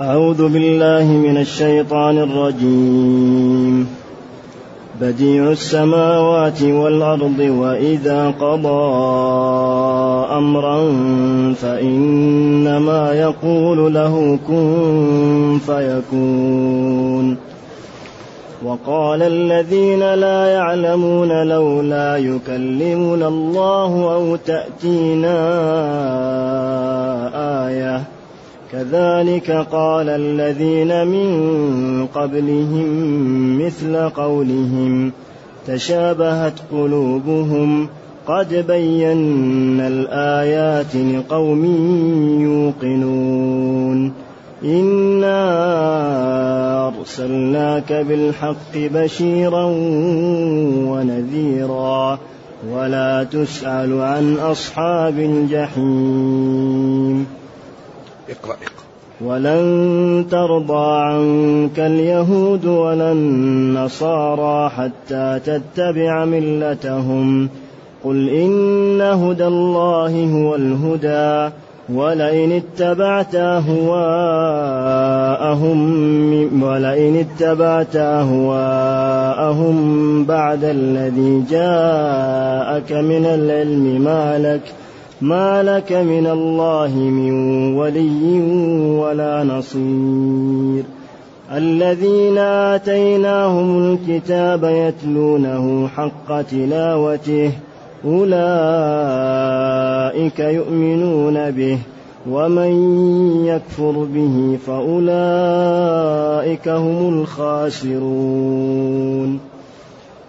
أعوذ بالله من الشيطان الرجيم. بديع السماوات والأرض وإذا قضى أمرا فإنما يقول له كن فيكون. وقال الذين لا يعلمون لولا يكلمنا الله أو تأتينا آية كذلك قال الذين من قبلهم مثل قولهم تشابهت قلوبهم قد بينا الآيات لقوم يوقنون إنا أرسلناك بالحق بشيرا ونذيرا ولا تسأل عن أصحاب الجحيم. اقرأ. ولن ترضى عنك اليهود ولا النصارى حتى تتبع ملتهم. قل إن هدى الله هو الهدى ولئن اتبعت أهواءهم ولئن اتبعت أهواءهم بعد الذي جاءك من العلم ما لك. ما لك من الله من ولي ولا نصير. الذين آتيناهم الكتاب يتلونه حق تلاوته أولئك يؤمنون به ومن يكفر به فأولئك هم الخاسرون.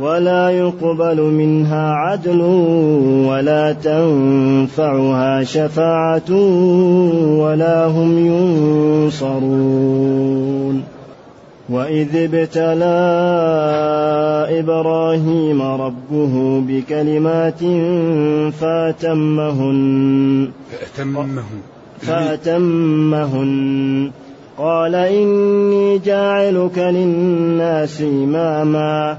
ولا يقبل منها عدل ولا تنفعها شفاعة ولا هم ينصرون. وإذ ابتلى إبراهيم ربه بكلمات فأتمهن. فأتمه فأتمهن. قال إني جاعلك للناس إماما.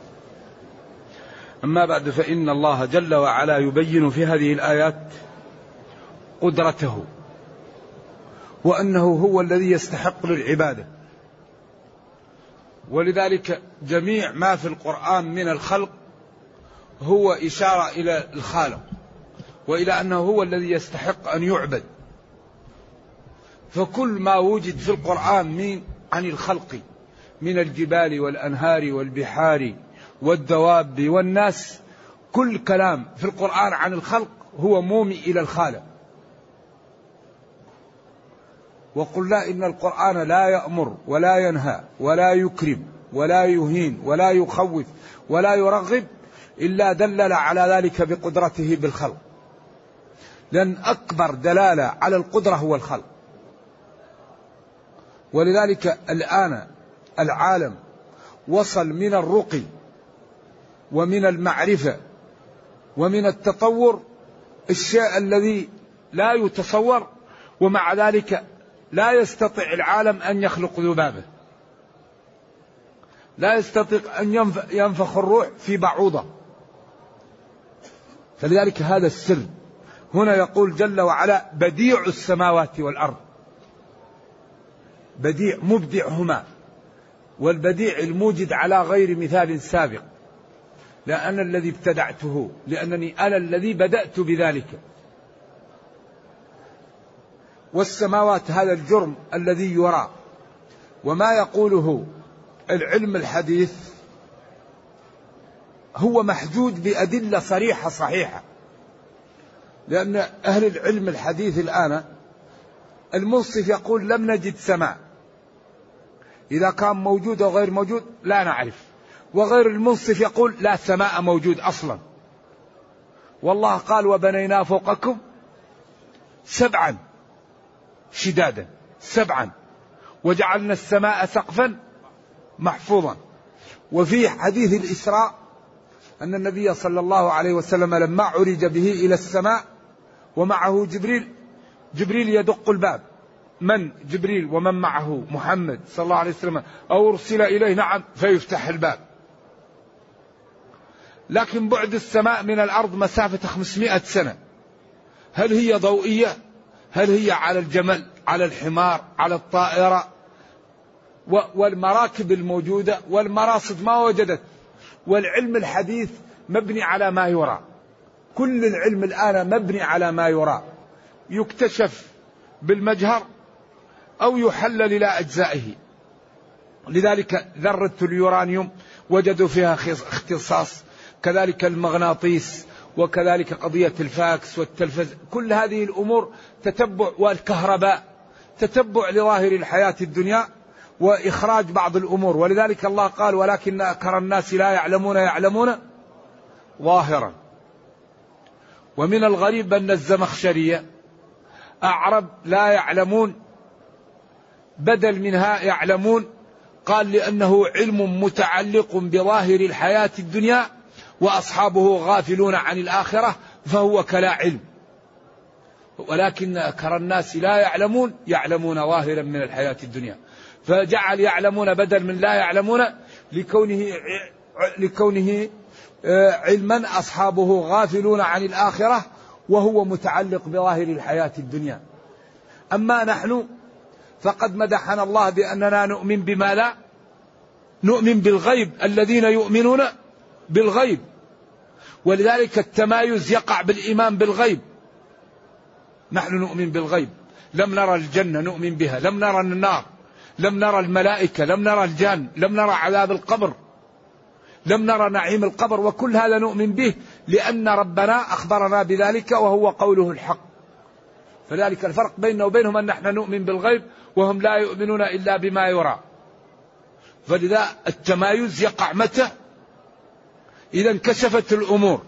أما بعد فإن الله جل وعلا يبين في هذه الآيات قدرته وأنه هو الذي يستحق للعبادة. ولذلك جميع ما في القرآن من الخلق هو إشارة إلى الخالق وإلى أنه هو الذي يستحق أن يعبد. فكل ما وجد في القرآن من عن الخلق من الجبال والأنهار والبحار والدواب والناس كل كلام في القرآن عن الخلق هو مومي إلى الخالق. وقلنا إن القرآن لا يأمر ولا ينهى ولا يكرم ولا يهين ولا يخوف ولا يرغب إلا دلل على ذلك بقدرته بالخلق. لأن أكبر دلالة على القدرة هو الخلق. ولذلك الآن العالم وصل من الرقي ومن المعرفة ومن التطور الشيء الذي لا يتصور ومع ذلك لا يستطيع العالم أن يخلق ذبابة. لا يستطيع أن ينفخ الروح في بعوضة. فلذلك هذا السر. هنا يقول جل وعلا بديع السماوات والأرض. بديع مبدعهما. والبديع الموجد على غير مثال سابق. لا أنا الذي ابتدعته لأنني أنا الذي بدأت بذلك. والسماوات هذا الجرم الذي يرى وما يقوله العلم الحديث هو محدود بأدلة صريحة صحيحة. لأن أهل العلم الحديث الآن المنصف يقول لم نجد سماء. إذا كان موجود أو غير موجود لا نعرف. وغير المنصف يقول لا سماء موجود أصلا. والله قال وبنينا فوقكم سبعا شدادا سبعا وجعلنا السماء سقفا محفوظا. وفي حديث الإسراء أن النبي صلى الله عليه وسلم لما عرج به إلى السماء ومعه جبريل جبريل يدق الباب. من جبريل ومن معه؟ محمد صلى الله عليه وسلم. أو أرسل إليه؟ نعم فيفتح الباب. لكن بعد السماء من الأرض مسافة 500 سنة. هل هي ضوئية؟ هل هي على الجمل على الحمار على الطائرة؟ والمراكب الموجودة والمراصد ما وجدت. والعلم الحديث مبني على ما يرى. كل العلم الآن مبني على ما يرى. يكتشف بالمجهر أو يحلل إلى أجزائه. لذلك ذرة اليورانيوم وجدوا فيها اختصاص كذلك المغناطيس وكذلك قضية الفاكس والتلفز كل هذه الأمور تتبع والكهرباء تتبع لظاهر الحياة الدنيا وإخراج بعض الأمور. ولذلك الله قال ولكن أكثر الناس لا يعلمون يعلمون ظاهرا. ومن الغريب أن الزمخشرية أعرب لا يعلمون بدل منها يعلمون قال لأنه علم متعلق بظاهر الحياة الدنيا وأصحابه غافلون عن الآخرة فهو كلا علم. ولكن أكثر الناس لا يعلمون يعلمون ظاهرا من الحياة الدنيا. فجعل يعلمون بدل من لا يعلمون لكونه لكونه آه، علما أصحابه غافلون عن الآخرة وهو متعلق بظاهر الحياة الدنيا. أما نحن فقد مدحنا الله بأننا نؤمن بما لا نؤمن بالغيب الذين يؤمنون بالغيب. ولذلك التمايز يقع بالإيمان بالغيب. نحن نؤمن بالغيب. لم نرى الجنة نؤمن بها. لم نرى النار. لم نرى الملائكة. لم نرى الجان. لم نرى عذاب القبر. لم نرى نعيم القبر. وكل هذا نؤمن به لأن ربنا أخبرنا بذلك وهو قوله الحق. فذلك الفرق بيننا وبينهم أن نحن نؤمن بالغيب وهم لا يؤمنون إلا بما يرى. فلذا التمايز يقع متى؟ إذا انكشفت الأمور.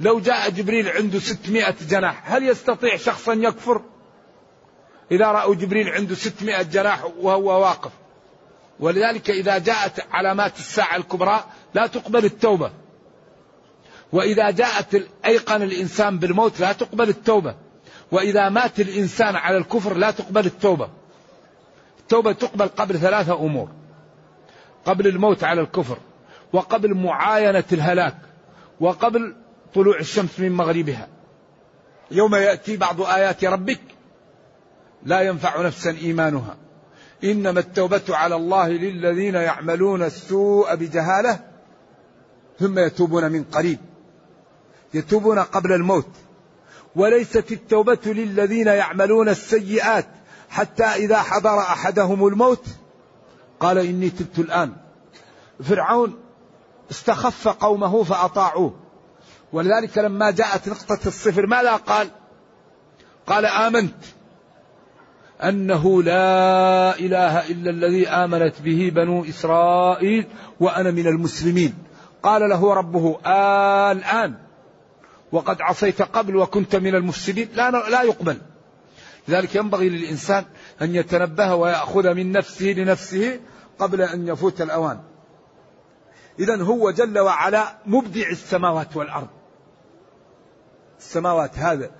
لو جاء جبريل عنده ستمائة جناح هل يستطيع شخصا يكفر؟ إذا رأوا جبريل عنده ستمائة جناح وهو واقف. ولذلك إذا جاءت علامات الساعة الكبرى لا تقبل التوبة. وإذا جاءت أيقن الإنسان بالموت لا تقبل التوبة. وإذا مات الإنسان على الكفر لا تقبل التوبة. التوبة تقبل قبل ثلاثة أمور. قبل الموت على الكفر. وقبل معاينة الهلاك وقبل طلوع الشمس من مغربها. يوم يأتي بعض آيات ربك لا ينفع نفسا إيمانها. إنما التوبة على الله للذين يعملون السوء بجهالة ثم يتوبون من قريب. يتوبون قبل الموت. وليست التوبة للذين يعملون السيئات حتى إذا حضر أحدهم الموت. قال إني تبت الآن. فرعون استخف قومه فأطاعوه. ولذلك لما جاءت نقطة الصفر ماذا قال؟ قال آمنت أنه لا إله إلا الذي آمنت به بنو إسرائيل وأنا من المسلمين. قال له ربه الآن وقد عصيت قبل وكنت من المفسدين. لا لا يقبل. لذلك ينبغي للإنسان أن يتنبه ويأخذ من نفسه لنفسه قبل أن يفوت الأوان. إذا هو جل وعلا مبدع السماوات والأرض. السماوات هذا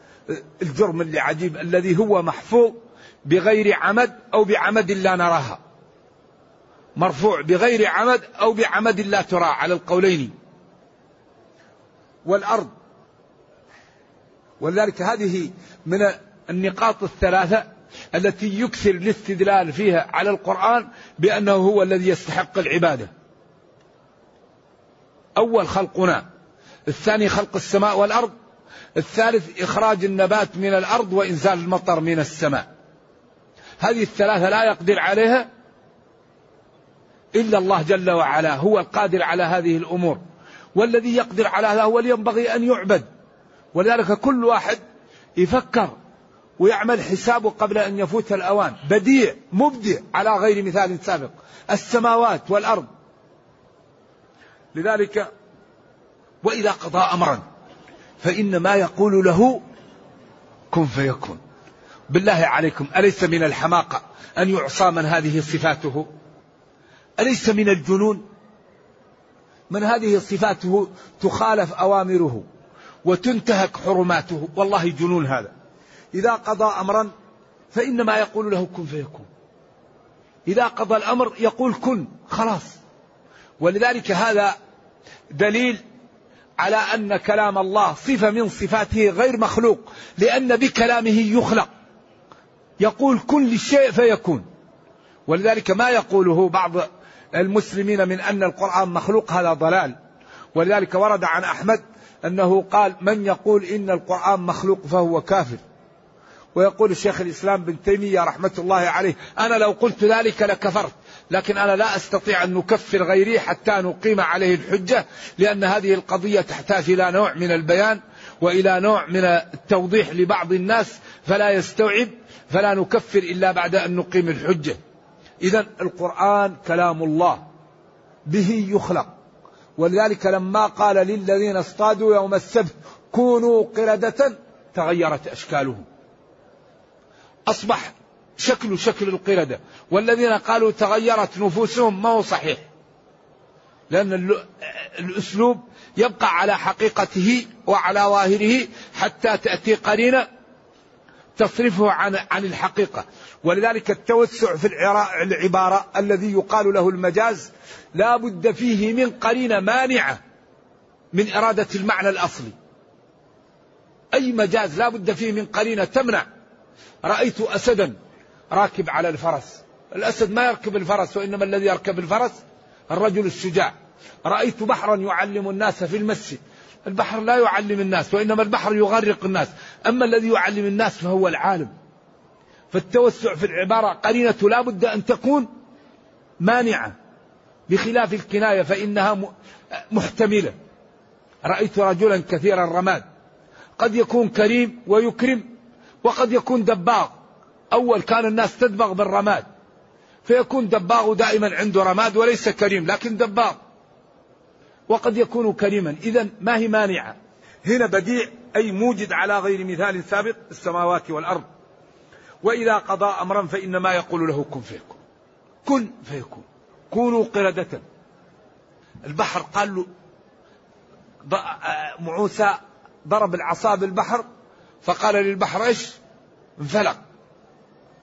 الجرم اللي عجيب الذي هو محفوظ بغير عمد أو بعمد لا نراها. مرفوع بغير عمد أو بعمد لا ترى على القولين. والأرض. ولذلك هذه من النقاط الثلاثة التي يكثر الاستدلال فيها على القرآن بأنه هو الذي يستحق العبادة. أول خلقنا الثاني خلق السماء والأرض الثالث إخراج النبات من الأرض وإنزال المطر من السماء. هذه الثلاثة لا يقدر عليها إلا الله جل وعلا هو القادر على هذه الأمور. والذي يقدر على هذا هو ينبغي أن يعبد. ولذلك كل واحد يفكر ويعمل حسابه قبل أن يفوت الأوان. بديع مبدع على غير مثال سابق. السماوات والأرض لذلك وإذا قضى أمرا فإنما يقول له كن فيكون. بالله عليكم أليس من الحماقة أن يعصى من هذه صفاته؟ أليس من الجنون من هذه صفاته تخالف أوامره وتنتهك حرماته؟ والله جنون هذا. إذا قضى أمرا فإنما يقول له كن فيكون. إذا قضى الأمر يقول كن خلاص. ولذلك هذا دليل على أن كلام الله صفة من صفاته غير مخلوق لأن بكلامه يخلق. يقول كن للشيء فيكون. ولذلك ما يقوله بعض المسلمين من أن القرآن مخلوق هذا ضلال. ولذلك ورد عن أحمد أنه قال من يقول إن القرآن مخلوق فهو كافر. ويقول الشيخ الإسلام بن تيمية رحمة الله عليه أنا لو قلت ذلك لكفرت. لكن أنا لا أستطيع أن نكفر غيري حتى نقيم عليه الحجة لأن هذه القضية تحتاج إلى نوع من البيان وإلى نوع من التوضيح لبعض الناس فلا يستوعب فلا نكفر إلا بعد أن نقيم الحجة. إذا القرآن كلام الله به يخلق. ولذلك لما قال للذين اصطادوا يوم السبت كونوا قردة تغيرت أشكالهم. أصبح شكل شكل القردة. والذين قالوا تغيرت نفوسهم ما هو صحيح. لأن الأسلوب يبقى على حقيقته وعلى ظاهره حتى تأتي قرينة تصرفه عن عن الحقيقة. ولذلك التوسع في العبارة الذي يقال له المجاز لا بد فيه من قرينة مانعة من إرادة المعنى الأصلي. أي مجاز لا بد فيه من قرينة تمنع. رأيت أسدا راكب على الفرس. الأسد ما يركب الفرس وإنما الذي يركب الفرس الرجل الشجاع. رأيت بحرا يعلم الناس في المسجد. البحر لا يعلم الناس وإنما البحر يغرق الناس. أما الذي يعلم الناس فهو العالم. فالتوسع في العبارة قرينة لا بد أن تكون مانعة. بخلاف الكناية فإنها محتملة. رأيت رجلا كثير الرماد. قد يكون كريم ويكرم وقد يكون دباغ. أول كان الناس تدبغ بالرماد فيكون دباغ دائما عنده رماد وليس كريم لكن دباغ. وقد يكون كريما. إذا ما هي مانعة؟ هنا بديع أي موجد على غير مثال سابق السماوات والأرض. وإذا قضى أمرا فإنما يقول له كن فيكون. كن فيكون. كونوا قردة. البحر قال له موسى ضرب العصا بالبحر فقال للبحر إيش؟ انفلق.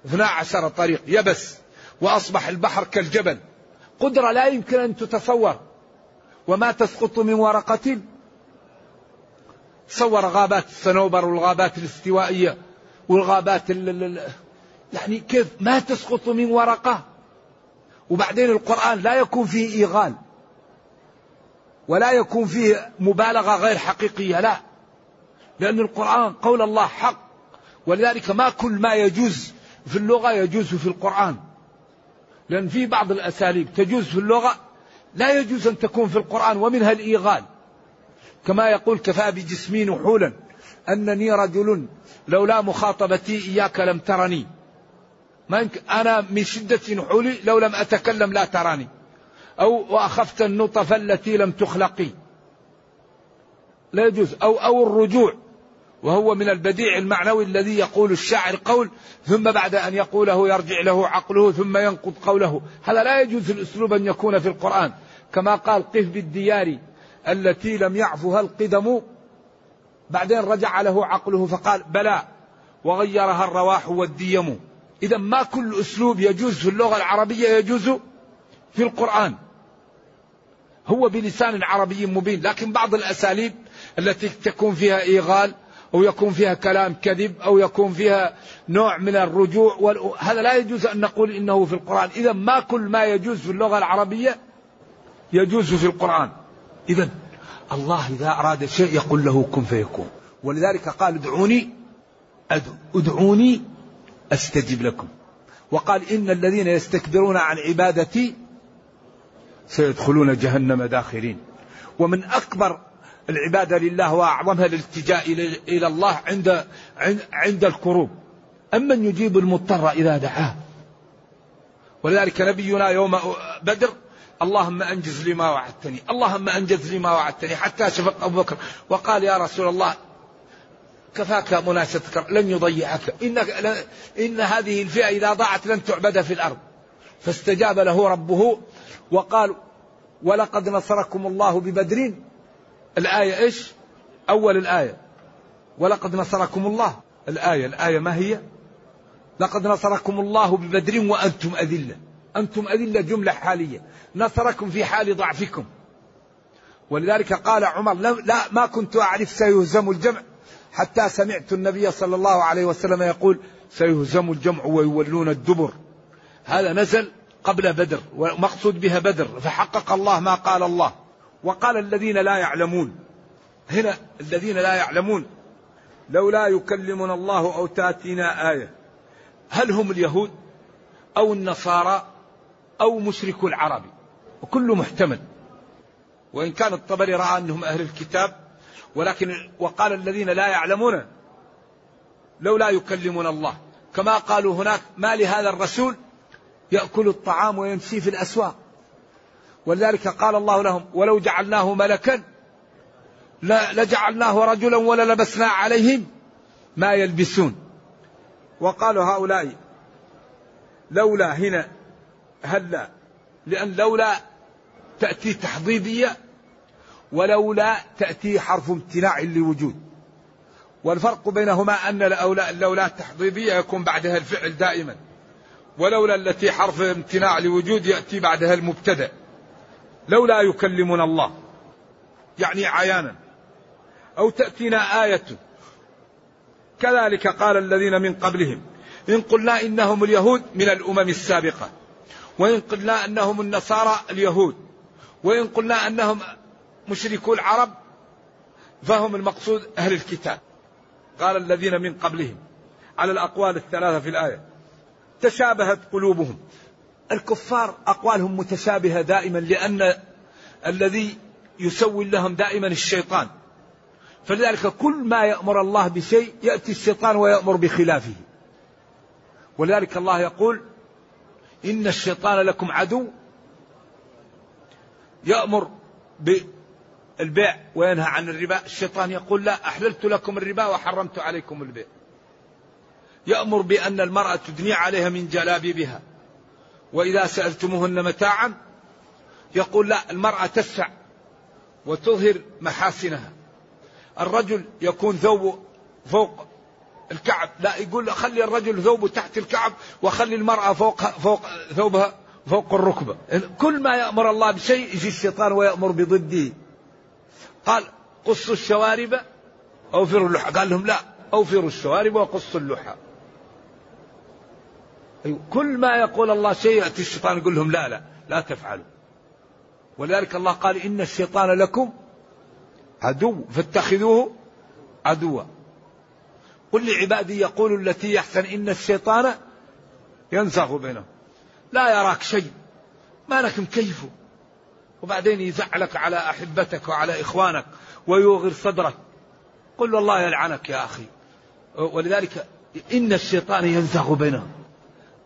اثنا عشر طريق يبس وأصبح البحر كالجبل. قدرة لا يمكن أن تتصور. وما تسقط من ورقة. صور غابات الصنوبر والغابات الاستوائية والغابات يعني كيف ما تسقط من ورقة. وبعدين القرآن لا يكون فيه إيغال. ولا يكون فيه مبالغة غير حقيقية لا. لأن القرآن قول الله حق. ولذلك ما كل ما يجوز في اللغة يجوز في القرآن. لأن في بعض الأساليب تجوز في اللغة لا يجوز أن تكون في القرآن ومنها الإيغال. كما يقول كفى بجسمي نحولا أنني رجل لولا مخاطبتي إياك لم ترني. ما يمكن أنا من شدة نحولي لو لم أتكلم لا تراني. أو وأخفت النطف التي لم تخلقي. لا يجوز. أو أو الرجوع. وهو من البديع المعنوي الذي يقول الشاعر قول ثم بعد أن يقوله يرجع له عقله ثم ينقض قوله. هذا لا يجوز الأسلوب أن يكون في القرآن. كما قال قف بالديار التي لم يعفها القدم. بعدين رجع له عقله فقال بلى وغيرها الرواح والديم. إذا ما كل أسلوب يجوز في اللغة العربية يجوز في القرآن. هو بلسان عربي مبين لكن بعض الأساليب التي تكون فيها إيغال أو يكون فيها كلام كذب أو يكون فيها نوع من الرجوع هذا لا يجوز أن نقول إنه في القرآن. إذا ما كل ما يجوز في اللغة العربية يجوز في القرآن. إذا الله إذا أراد شيء يقول له كن فيكون. ولذلك قال ادعوني ادعوني أستجب لكم. وقال إن الذين يستكبرون عن عبادتي سيدخلون جهنم داخرين. ومن أكبر العبادة لله وأعظمها الالتجاء إلى الله عند عند الكروب. أمن يجيب المضطر إذا دعاه. ولذلك نبينا يوم بدر اللهم أنجز لي ما وعدتني اللهم أنجز لي ما وعدتني حتى شفق أبو بكر. وقال يا رسول الله كفاك مناشدتك لن يضيعك. إن, إن هذه الفئة إذا ضاعت لن تعبد في الأرض. فاستجاب له ربه وقال ولقد نصركم الله ببدر الآية إيش؟ أول الآية. ولقد نصركم الله. الآية الآية ما هي؟ لقد نصركم الله ببدر وأنتم أذلة. أنتم أذلة جملة حالية. نصركم في حال ضعفكم. ولذلك قال عمر لا ما كنت أعرف سيهزم الجمع حتى سمعت النبي صلى الله عليه وسلم يقول سيهزم الجمع ويولون الدبر. هذا نزل قبل بدر ومقصود بها بدر. فحقق الله ما قال الله. وقال الذين لا يعلمون. هنا الذين لا يعلمون. لولا يكلمنا الله أو تأتينا آية. هل هم اليهود أو النصارى أو مشرك العرب؟ وكل محتمل. وإن كان الطبري رأى أنهم أهل الكتاب ولكن وقال الذين لا يعلمون لولا يكلمنا الله. كما قالوا هناك ما لهذا الرسول؟ يأكل الطعام ويمشي في الأسواق. ولذلك قال الله لهم ولو جعلناه ملكا لجعلناه رجلا وللبسنا عليهم ما يلبسون. وقالوا هؤلاء لولا هنا هلا لأن لولا تأتي تحضيضية ولولا تأتي حرف امتناع لوجود. والفرق بينهما أن اللولا التحضيضية يكون بعدها الفعل دائما ولولا التي حرف امتناع لوجود يأتي بعدها المبتدأ. لولا يكلمنا الله. يعني عيانا. أو تأتينا آية. كذلك قال الذين من قبلهم. إن قلنا إنهم اليهود من الأمم السابقة. وإن قلنا أنهم النصارى اليهود. وإن قلنا أنهم مشركو العرب. فهم المقصود أهل الكتاب. قال الذين من قبلهم. على الأقوال الثلاثة في الآية. تشابهت قلوبهم. الكفار أقوالهم متشابهة دائما لأن الذي يسوي لهم دائما الشيطان. فلذلك كل ما يأمر الله بشيء يأتي الشيطان ويأمر بخلافه. ولذلك الله يقول إن الشيطان لكم عدو. يأمر بالبيع وينهى عن الربا. الشيطان يقول لا أحللت لكم الربا وحرمت عليكم البيع. يأمر بأن المرأة تدني عليها من جلابيبها. وإذا سألتموهن متاعا يقول لا المرأة تسع وتظهر محاسنها. الرجل يكون ثوبه فوق الكعب لا يقول خلي الرجل ثوبه تحت الكعب وخلي المرأة فوق فوق ثوبها فوق الركبة. كل ما يأمر الله بشيء يجي الشيطان ويأمر بضده. قال قصوا الشوارب أوفروا اللحى. قال لهم لا أوفروا الشوارب وقصوا اللحى. أيوة. كل ما يقول الله شيء يأتي الشيطان يقول لهم لا لا لا تفعلوا. ولذلك الله قال إن الشيطان لكم عدو فاتخذوه عدوا. قل لعبادي يقولوا التي يحسن إن الشيطان ينزغ بينهم. لا يراك شيء ما لك مكيفه وبعدين يزعلك على أحبتك وعلى إخوانك ويوغر صدرك. قل والله يلعنك يا أخي. ولذلك إن الشيطان ينزغ بينهم.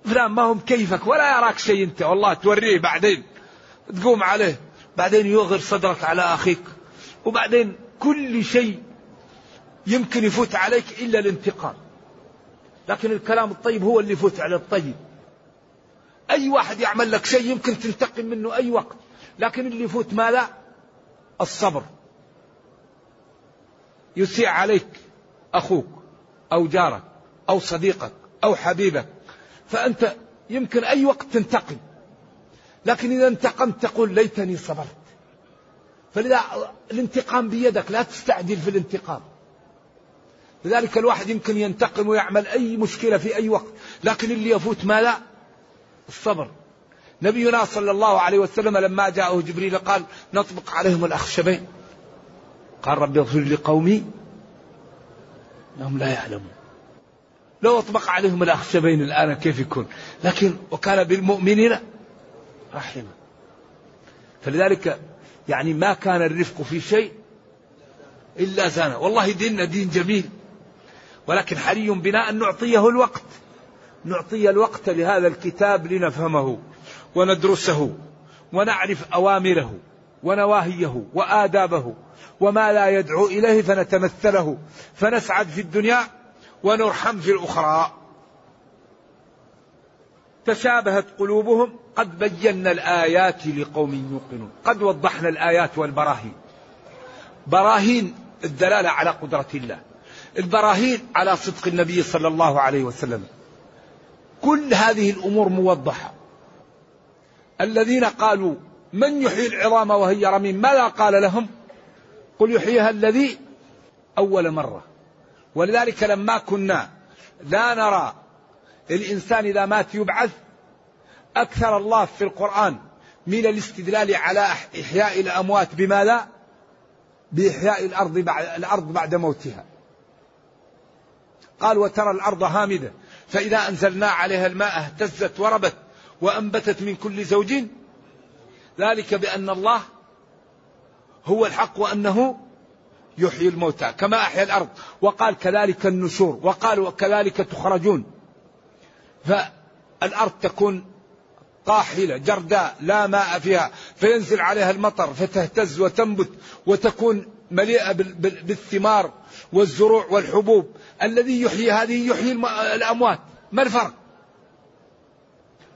فلان ما هم كيفك ولا يراك شيء أنت. والله توريه بعدين تقوم عليه. بعدين يوغر صدرك على أخيك. وبعدين كل شيء يمكن يفوت عليك إلا الانتقام. لكن الكلام الطيب هو اللي يفوت على الطيب. أي واحد يعمل لك شيء يمكن تنتقم منه أي وقت. لكن اللي يفوت ماذا؟ الصبر. يسيء عليك أخوك أو جارك أو صديقك أو حبيبك فأنت يمكن أي وقت تنتقم. لكن إذا انتقمت تقول ليتني صبرت. فلذا الانتقام بيدك لا تستعجل في الانتقام. لذلك الواحد يمكن ينتقم ويعمل أي مشكلة في أي وقت. لكن اللي يفوت ما لا؟ الصبر. نبينا صلى الله عليه وسلم لما جاءه جبريل قال نطبق عليهم الأخشبين. قال رب اغفر لقومي إنهم لا يعلمون. لو أطبق عليهم الاخشبين الآن كيف يكون؟ لكن وكان بالمؤمنين رحيما فلذلك يعني ما كان الرفق في شيء إلا زانه. والله ديننا دين جميل ولكن حري بنا أن نعطيه الوقت. نعطي الوقت لهذا الكتاب لنفهمه وندرسه ونعرف أوامره ونواهيه وآدابه وما لا يدعو إليه فنتمثله. فنسعد في الدنيا ونرحم في الأخرى. تشابهت قلوبهم قد بينا الآيات لقوم يوقنون. قد وضحنا الآيات والبراهين. براهين الدلالة على قدرة الله. البراهين على صدق النبي صلى الله عليه وسلم. كل هذه الأمور موضحة. الذين قالوا من يحيي العظام وهي رميم؟ ماذا قال لهم؟ قل يحييها الذي أول مرة. ولذلك لما كنا لا نرى الإنسان إذا مات يبعث أكثر الله في القرآن من الاستدلال على إحياء الأموات بماذا؟ بإحياء الأرض بعد الأرض بعد موتها. قال وترى الأرض هامدة فإذا أنزلنا عليها الماء اهتزت وربت وأنبتت من كل زوج ذلك بأن الله هو الحق وأنه يحيي الموتى كما أحيا الأرض. وقال كذلك النشور وقال وكذلك تخرجون. فالأرض تكون قاحلة جرداء لا ماء فيها. فينزل عليها المطر فتهتز وتنبت وتكون مليئة بالثمار والزروع والحبوب. الذي يحيي هذه يحيي الأموات. ما الفرق؟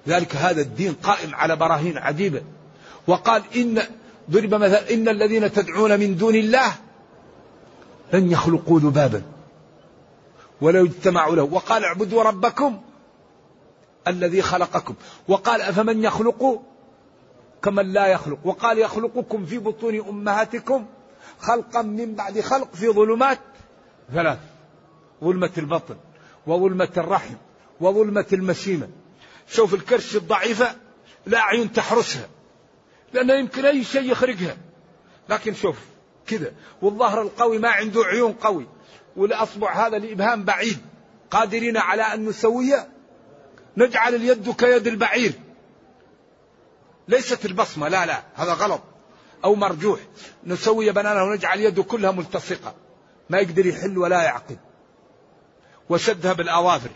ذلك هذا الدين قائم على براهين عجيبة. وقال إن ضرب مثلا إن الذين تدعون من دون الله لن يخلقوا ذبابا ولو اجتمعوا له. وقال اعبدوا ربكم الذي خلقكم. وقال أفمن يخلق كمن لا يخلق. وقال يخلقكم في بطون أمهاتكم خلقا من بعد خلق في ظلمات ثلاث. ظلمة البطن وظلمة الرحم وظلمة المشيمة. شوف الكرش الضعيفة لا عيون تحرسها لأنه يمكن أي شيء يخرجها. لكن شوف كذا. والظهر القوي ما عنده عيون قوي والأصبع هذا الإبهام بعيد. قادرين على أن نسويه نجعل اليد كيد البعير. ليست البصمة لا لا هذا غلط. أو مرجوح. نسوي بنانه ونجعل يده كلها ملتصقة. ما يقدر يحل ولا يعقد. وشدها بالأظافر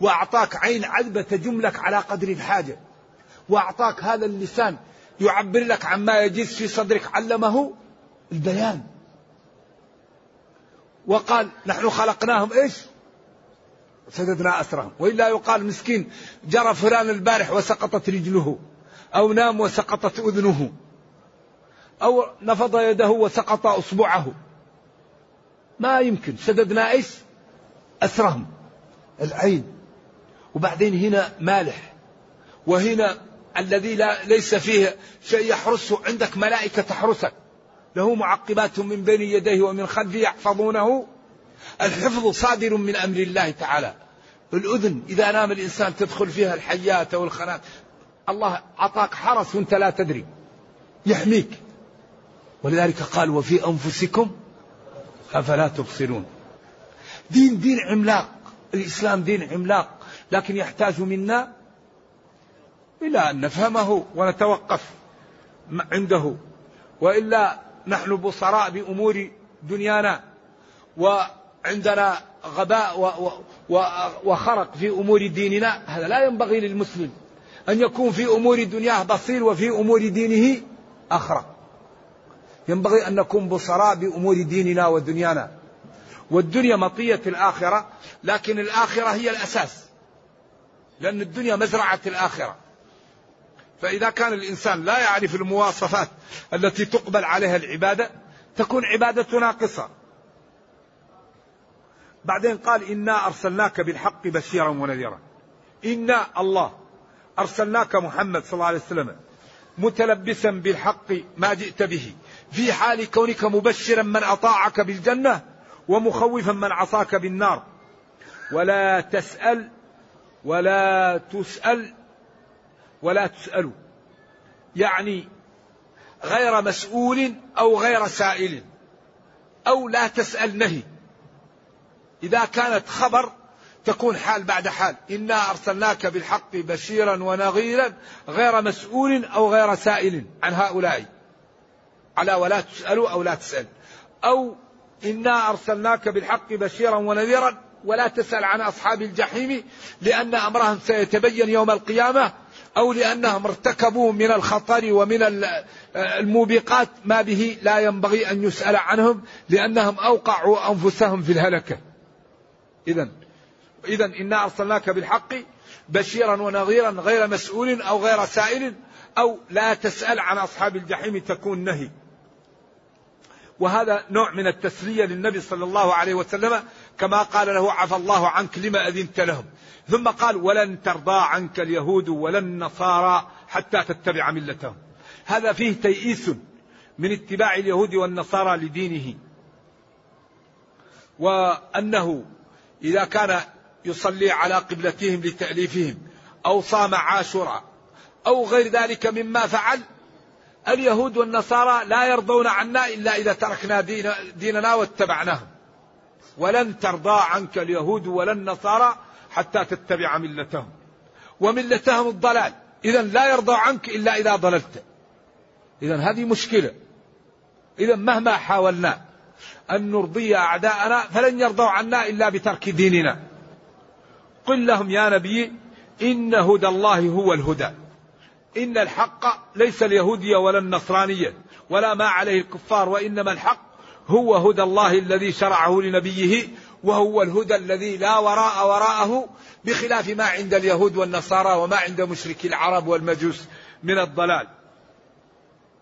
وأعطاك عين عذبة تجملك على قدر الحاجة. وأعطاك هذا اللسان يعبر لك عما يجيز في صدرك. علمه؟ البيان. وقال نحن خلقناهم إيش؟ سددنا أسرهم. وإلا يقال مسكين جرى فلان البارح وسقطت رجله أو نام وسقطت أذنه أو نفض يده وسقط أصبعه. ما يمكن. سددنا إيش؟ أسرهم. العين. وبعدين هنا مالح. وهنا الذي لا ليس فيه شيء يحرسه عندك ملائكة تحرسك. له معقبات من بين يديه ومن خلفه يحفظونه. الحفظ صادر من أمر الله تعالى. الأذن إذا نام الإنسان تدخل فيها الحيات أو الخنات. الله أعطاك حرس وأنت لا تدري. يحميك. ولذلك قال وفي أنفسكم أفلا تبصرون. دين دين عملاق. الإسلام دين عملاق. لكن يحتاج منا إلى أن نفهمه ونتوقف عنده. وإلا نحن بصراء بأمور دنيانا وعندنا غباء وخرق في أمور ديننا. هذا لا ينبغي للمسلم أن يكون في أمور دنياه بصير وفي أمور دينه أخرق. ينبغي أن نكون بصراء بأمور ديننا ودنيانا. والدنيا مطية الآخرة لكن الآخرة هي الأساس لأن الدنيا مزرعة الآخرة. فإذا كان الإنسان لا يعرف المواصفات التي تقبل عليها العبادة تكون عبادة ناقصة. بعدين قال إنا أرسلناك بالحق بشيرا ونذيرا. إنا الله أرسلناك محمد صلى الله عليه وسلم متلبسا بالحق ما جئت به في حال كونك مبشرا من أطاعك بالجنة ومخوفا من عصاك بالنار. ولا تسأل ولا تسأل ولا تسأل يعني غير مسؤول أو غير سائل أو لا تسأل نهي. إذا كانت خبر تكون حال بعد حال. إنا أرسلناك بالحق بشيرا ونظيرا غير مسؤول أو غير سائل عن هؤلاء. على ولا تسألوا أو لا تسأل. أو إنا أرسلناك بالحق بشيرا ونذيرا ولا تسأل عن أصحاب الجحيم لأن أمرهم سيتبين يوم القيامة أو لأنهم ارتكبوا من الخطر ومن الموبقات ما به لا ينبغي أن يسأل عنهم لأنهم أوقعوا أنفسهم في الهلكة. إذا إذا إنا أرسلناك بالحق بشيرا ونظيرا غير مسؤول أو غير سائل أو لا تسأل عن أصحاب الجحيم تكون نهي. وهذا نوع من التسلية للنبي صلى الله عليه وسلم كما قال له عفى الله عنك لما أذنت لهم. ثم قال ولن ترضى عنك اليهود ولا النصارى حتى تتبع ملتهم. هذا فيه تيئيس من اتباع اليهود والنصارى لدينه. وأنه إذا كان يصلي على قبلتهم لتأليفهم أو صام عاشوراء أو غير ذلك مما فعل اليهود والنصارى لا يرضون عنا إلا إذا تركنا دين ديننا واتبعناهم. ولن ترضى عنك اليهود ولا النصارى حتى تتبع ملتهم. وملتهم الضلال. إذا لا يرضى عنك إلا إذا ضللت. إذا هذه مشكلة. إذا مهما حاولنا أن نرضي أعداءنا فلن يرضوا عنا إلا بترك ديننا. قل لهم يا نبي إن هدى الله هو الهدى. إن الحق ليس اليهودية ولا النصرانية. ولا ما عليه الكفار وإنما الحق هو هدى الله الذي شرعه لنبيه وهو الهدى الذي لا وراء وراءه بخلاف ما عند اليهود والنصارى وما عند مشركي العرب والمجوس من الضلال.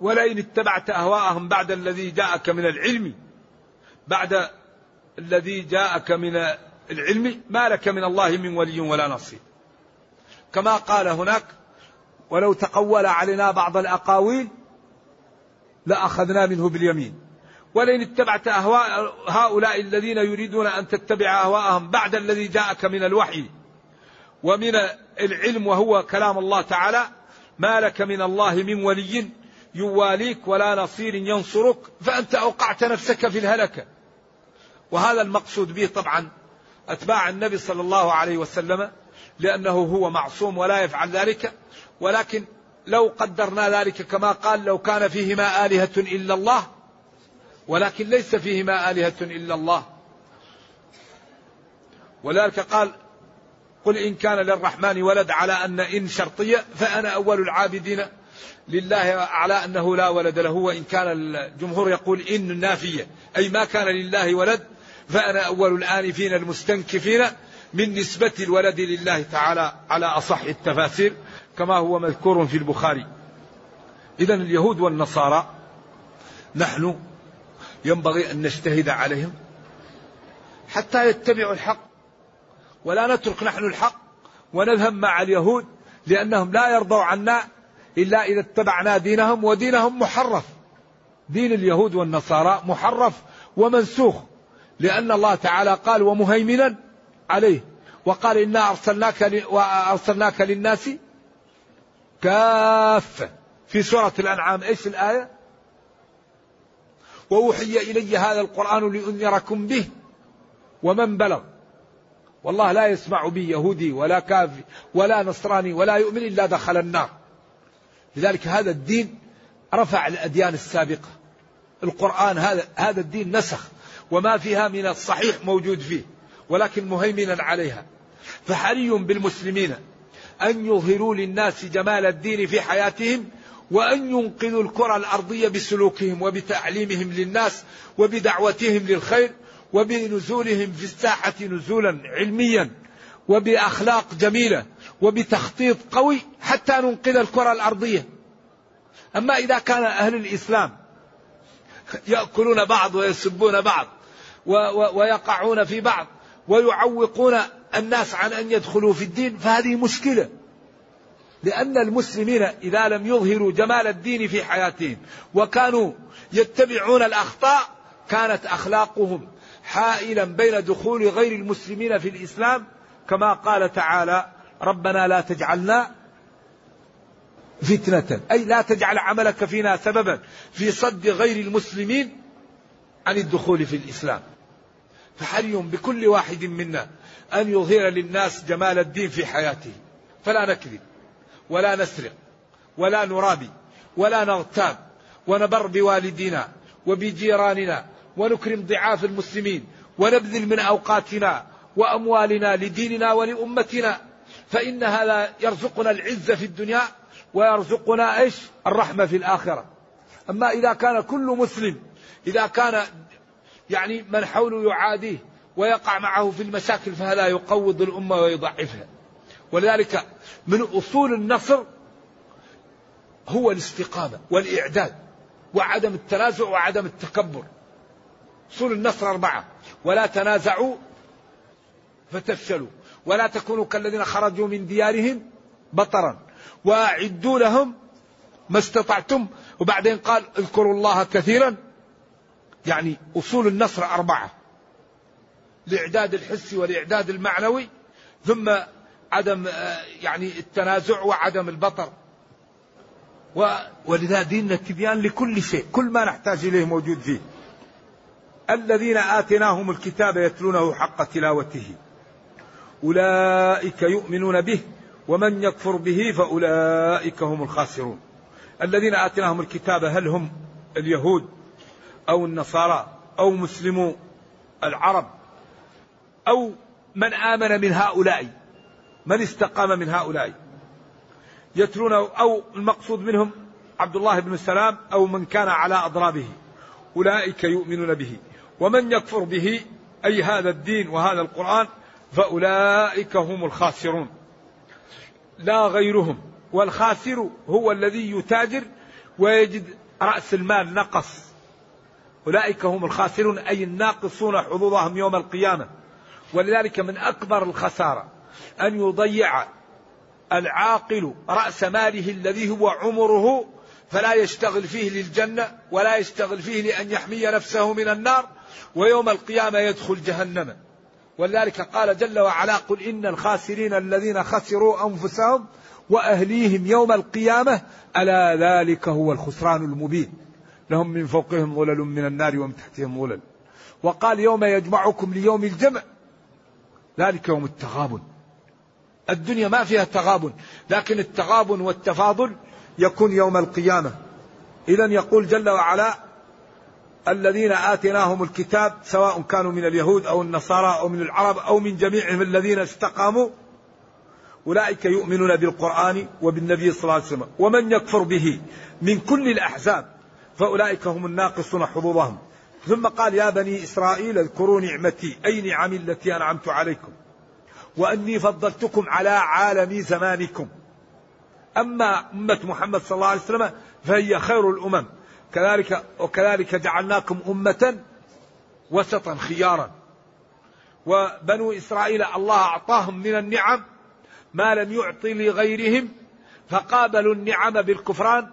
ولئن اتبعت أهواءهم بعد الذي جاءك من العلم بعد الذي جاءك من العلم ما لك من الله من ولي ولا نصير. كما قال هناك ولو تقول علينا بعض الأقاويل لأخذنا منه باليمين. ولئن اتبعت أهواء هؤلاء الذين يريدون أن تتبع أهواءهم بعد الذي جاءك من الوحي ومن العلم وهو كلام الله تعالى ما لك من الله من ولي يواليك ولا نصير ينصرك فأنت أوقعت نفسك في الهلكة وهذا المقصود به طبعا أتباع النبي صلى الله عليه وسلم لأنه هو معصوم ولا يفعل ذلك. ولكن لو قدرنا ذلك كما قال لو كان فيهما آلهة إلا الله ولكن ليس فيهما آلهة إلا الله. ولذلك قال قل إن كان للرحمن ولد على أن إن شرطية فأنا أول العابدين لله على أنه لا ولد له. وإن كان الجمهور يقول إن نافية أي ما كان لله ولد فأنا أول الآنفين المستنكفين من نسبة الولد لله تعالى على أصح التفاسير كما هو مذكور في البخاري. إذا اليهود والنصارى نحن ينبغي أن نجتهد عليهم حتى يتبعوا الحق ولا نترك نحن الحق ونذهب مع اليهود لأنهم لا يرضوا عنا إلا إذا اتبعنا دينهم ودينهم محرف. دين اليهود والنصارى محرف ومنسوخ لأن الله تعالى قال ومهيمنا عليه وقال إنا أرسلناك وأرسلناك للناس كافة. في سورة الأنعام إيش الآية؟ وأوحي إلي هذا القرآن لأنذركم به ومن بلغ. والله لا يسمع بي يهودي ولا كافي ولا نصراني ولا يؤمن إلا دخل النار. لذلك هذا الدين رفع الأديان السابقة. القرآن هذا هذا الدين نسخ وما فيها من الصحيح موجود فيه ولكن مهيمنا عليها. فحري بالمسلمين أن يظهروا للناس جمال الدين في حياتهم وأن ينقذوا الكرة الأرضية بسلوكهم وبتعليمهم للناس وبدعوتهم للخير وبنزولهم في الساحة نزولا علميا وبأخلاق جميلة وبتخطيط قوي حتى ننقذ الكرة الأرضية. أما إذا كان أهل الإسلام يأكلون بعض ويسبون بعض ويقعون في بعض ويعوقون الناس عن أن يدخلوا في الدين فهذه مشكلة. لأن المسلمين إذا لم يظهروا جمال الدين في حياتهم وكانوا يتبعون الأخطاء كانت أخلاقهم حائلا بين دخول غير المسلمين في الإسلام كما قال تعالى ربنا لا تجعلنا فتنة. أي لا تجعل عملك فينا سببا في صد غير المسلمين عن الدخول في الإسلام. فحري بكل واحد منا أن يظهر للناس جمال الدين في حياته. فلا نكذب. ولا نسرق ولا نرابي ولا نغتاب ونبر بوالدينا وبجيراننا ونكرم ضعاف المسلمين ونبذل من أوقاتنا وأموالنا لديننا ولأمتنا. فإن هذا يرزقنا العزة في الدنيا ويرزقنا إيش؟ الرحمة في الآخرة. أما إذا كان كل مسلم إذا كان يعني من حوله يعاديه ويقع معه في المشاكل فهذا يقوض الأمة ويضعفها. ولذلك من أصول النصر هو الاستقامة والإعداد وعدم التنازع وعدم التكبر. أصول النصر أربعة. ولا تنازعوا فتفشلوا. ولا تكونوا كالذين خرجوا من ديارهم بطرا. وأعدوا لهم ما استطعتم. وبعدين قال اذكروا الله كثيرا. يعني أصول النصر أربعة. الإعداد الحسي والإعداد المعنوي. ثم عدم آه، يعني التنازع وعدم البطر ولذا ديننا تبيان لكل شيء كل ما نحتاج إليه موجود فيه الذين آتيناهم الكتاب يتلونه حق تلاوته. أولئك يؤمنون به ومن يكفر به فأولئك هم الخاسرون. الذين آتيناهم الكتاب هل هم اليهود أو النصارى أو مسلمو العرب أو من آمن من هؤلاء؟ من استقام من هؤلاء؟ يتلون أو المقصود منهم عبد الله بن السلام أو من كان على أضرابه. أولئك يؤمنون به. ومن يكفر به أي هذا الدين وهذا القرآن فأولئك هم الخاسرون. لا غيرهم. والخاسر هو الذي يتاجر ويجد رأس المال نقص. أولئك هم الخاسرون أي الناقصون حظوظهم يوم القيامة. ولذلك من أكبر الخسارة أن يضيع العاقل رأس ماله الذي هو عمره فلا يشتغل فيه للجنة ولا يشتغل فيه لأن يحمي نفسه من النار ويوم القيامة يدخل جهنم. ولذلك قال جل وعلا قل إن الخاسرين الذين خسروا أنفسهم وأهليهم يوم القيامة ألا ذلك هو الخسران المبين. لهم من فوقهم ظلل من النار ومن تحتهم ظلل. وقال يوم يجمعكم ليوم الجمع ذلك يوم التغابن. الدنيا ما فيها تغابن لكن التغابن والتفاضل يكون يوم القيامة. إذا يقول جل وعلا الذين آتيناهم الكتاب سواء كانوا من اليهود أو النصارى أو من العرب أو من جميعهم الذين استقاموا أولئك يؤمنون بالقرآن وبالنبي صلى الله عليه وسلم ومن يكفر به من كل الأحزاب فأولئك هم الناقصون حظوظهم. ثم قال يا بني إسرائيل اذكروا نعمتي أي نعمي التي أنعمت عليكم. وأني فضلتكم على عالم زمانكم. أما أمة محمد صلى الله عليه وسلم فهي خير الأمم. كذلك وكذلك جعلناكم أمة وسطا خيارا. وبنو إسرائيل الله أعطاهم من النعم ما لم يعطي لغيرهم فقابلوا النعم بالكفران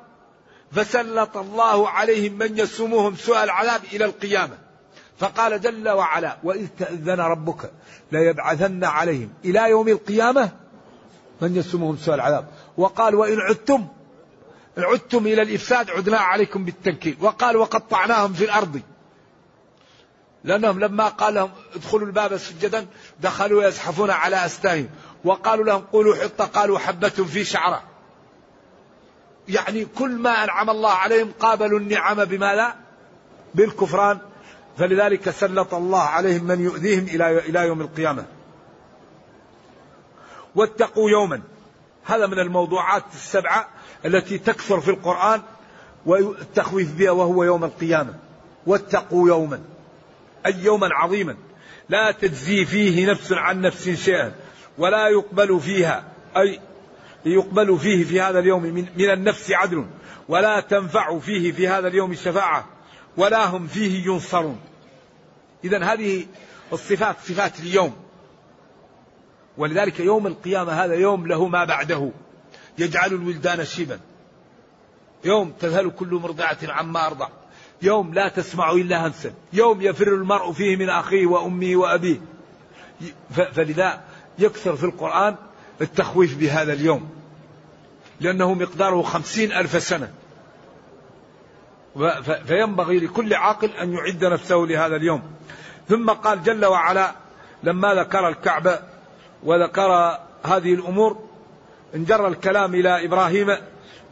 فسلط الله عليهم من يسومهم سوء العذاب إلى القيامة. فقال جل وعلا وإذ تأذن ربك ليبعثن عليهم. إلى يوم القيامة من يسومهم سوء العذاب. وقال وإن عدتم عدتم إلى الإفساد عدنا عليكم بالتنكيل. وقال وقطعناهم في الأرض. لأنهم لما قال لهم ادخلوا الباب سجدا دخلوا يزحفون على أستاهم وقالوا لهم قولوا حطة. قالوا حبة في شعرة. يعني كل ما أنعم الله عليهم قابلوا النعم بما لا بالكفران. فلذلك سلط الله عليهم من يؤذيهم إلى إلى يوم القيامة. واتقوا يوما. هذا من الموضوعات السبعة التي تكثر في القرآن والتخويف بها وهو يوم القيامة. واتقوا يوما. أي يوما عظيما. لا تجزي فيه نفس عن نفس شيئا. ولا يقبل فيها. أي يقبل فيه في هذا اليوم من, من النفس عدل. ولا تنفع فيه في هذا اليوم شفاعة. ولا هم فيه ينصرون. إذا هذه الصفات صفات اليوم. ولذلك يوم القيامة هذا يوم له ما بعده. يجعل الولدان شيبا. يوم تذهل كل مرضعة عما أرضع. يوم لا تسمع إلا همسا يوم يفر المرء فيه من أخيه وأمه وأبيه. فلذا يكثر في القرآن التخويف بهذا اليوم. لأنه مقداره خمسين ألف سنة. فينبغي لكل عاقل أن يعد نفسه لهذا اليوم. ثم قال جل وعلا لما ذكر الكعبة وذكر هذه الأمور انجر الكلام إلى إبراهيم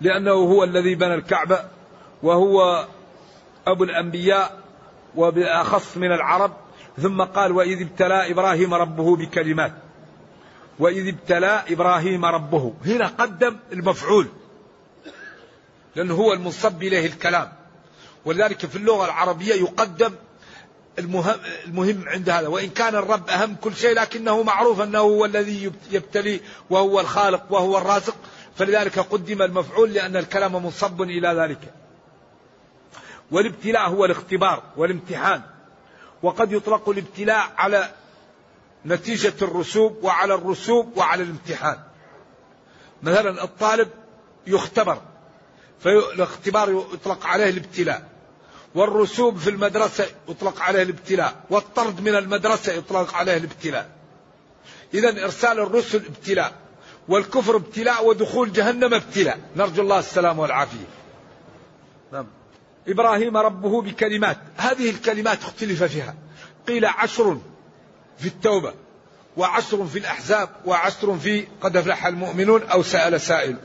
لأنه هو الذي بنى الكعبة وهو أبو الأنبياء وبأخص من العرب. ثم قال وإذ ابتلى إبراهيم ربه بكلمات. وإذ ابتلى إبراهيم ربه. هنا قدم المفعول لأنه هو المنصب إليه الكلام. ولذلك في اللغة العربية يقدم المهم, المهم عند هذا. وإن كان الرب أهم كل شيء لكنه معروف أنه هو الذي يبتلي وهو الخالق وهو الرازق. فلذلك قدم المفعول لأن الكلام منصب إلى ذلك. والابتلاء هو الاختبار والامتحان. وقد يطلق الابتلاء على نتيجة الرسوب وعلى الرسوب وعلى الامتحان. مثلا الطالب يختبر فالاختبار يطلق عليه الابتلاء. والرسوب في المدرسة يطلق عليه الابتلاء والطرد من المدرسة يطلق عليه الابتلاء. إذا إرسال الرسل ابتلاء والكفر ابتلاء ودخول جهنم ابتلاء. نرجو الله السلام والعافية. نعم. إبراهيم ربه بكلمات هذه الكلمات اختلف فيها. قيل عشر في التوبة وعشر في الأحزاب وعشر في قد أفلح المؤمنون أو سأل سائل.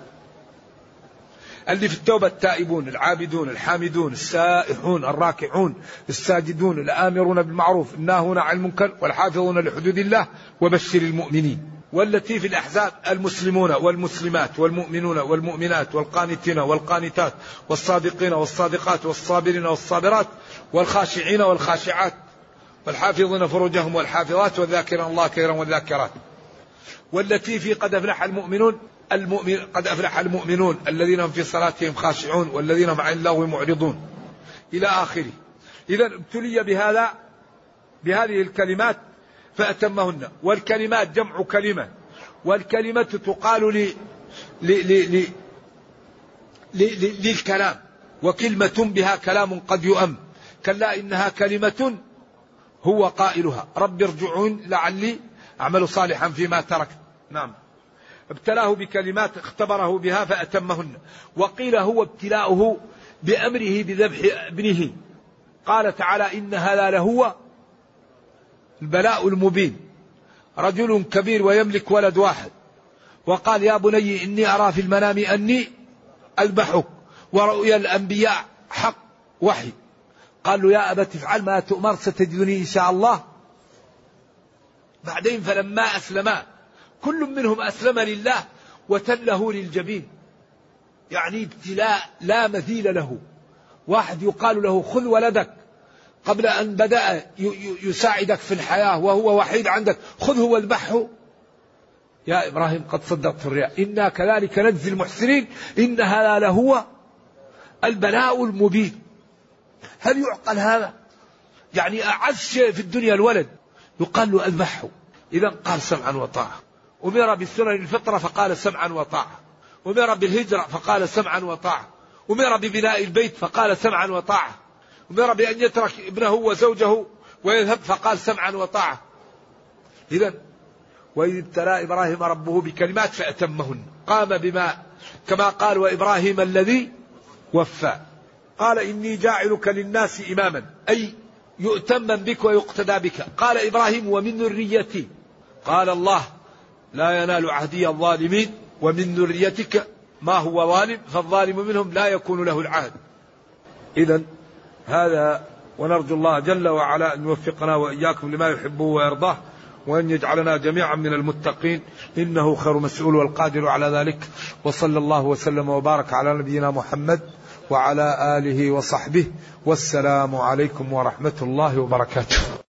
اللي في التوبة التائبون العابدون الحامدون السائحون الراكعون الساجدون الآمرون بالمعروف الناهون عن المنكر والحافظون لحدود الله وبشر المؤمنين. والتي في الأحزاب المسلمون والمسلمات والمؤمنون والمؤمنات والقانتين والقانتات والصادقين والصادقات والصابرين والصابرات والخاشعين والخاشعات والحافظين فروجهم والحافظات والذاكرين الله كثيرا والذاكرات. والتي في قد أفلح المؤمنون المؤمن قد أفلح المؤمنون الذين هم في صلاتهم خاشعون والذين هم عن اللغو معرضون. إلى آخره. إذا ابتلي بهذا بهذه الكلمات فأتمهن. والكلمات جمع كلمة. والكلمة تقال ل... ل... ل... ل... للكلام. وكلمة بها كلام قد يؤم. كلا إنها كلمة هو قائلها. رب ارجعون لعلي أعمل صالحا فيما تركت نعم. ابتلاه بكلمات اختبره بها فأتمهن. وقيل هو ابتلاؤه بأمره بذبح ابنه. قال تعالى إن هذا لهو البلاء المبين. رجل كبير ويملك ولد واحد. وقال يا بني إني أرى في المنام أني أذبحك. ورؤيا الأنبياء حق وحي. قال له يا أبت افعل ما تؤمر ستجدني إن شاء الله. بعدين فلما أسلما كل منهم أسلم لله وتله للجبين. يعني ابتلاء لا مثيل له. واحد يقال له خذ ولدك قبل أن بدأ يساعدك في الحياة وهو وحيد عندك خذه واذبحه يا إبراهيم قد صدقت الرياء. إنا كذلك نجزي المحسنين إن هذا لهو البلاء المبين. هل يعقل هذا؟ يعني أعز شيء في الدنيا الولد. يقال له أذبحه. إذا قال سمعا وطاعة. أمر بالسنن الفطرة فقال سمعا وطاعة. أمر بالهجرة فقال سمعا وطاعة. أمر ببناء البيت فقال سمعا وطاعة. أمر بأن يترك ابنه وزوجه ويذهب فقال سمعا وطاعة. إذا وإذ ابتلى إبراهيم ربه بكلمات فأتمهن. قام بما كما قال وإبراهيم الذي وفى. قال إني جاعلك للناس إماما. أي يؤتم بك ويقتدى بك. قال إبراهيم ومن ذريتي. قال الله لا ينال عهدي الظالمين ومن ذريتك ما هو ظالم فالظالم منهم لا يكون له العهد. إذا هذا ونرجو الله جل وعلا أن يوفقنا وإياكم لما يحبه ويرضاه وأن يجعلنا جميعا من المتقين إنه خير مسؤول والقادر على ذلك. وصلى الله وسلم وبارك على نبينا محمد. وعلى آله وصحبه والسلام عليكم ورحمة الله وبركاته.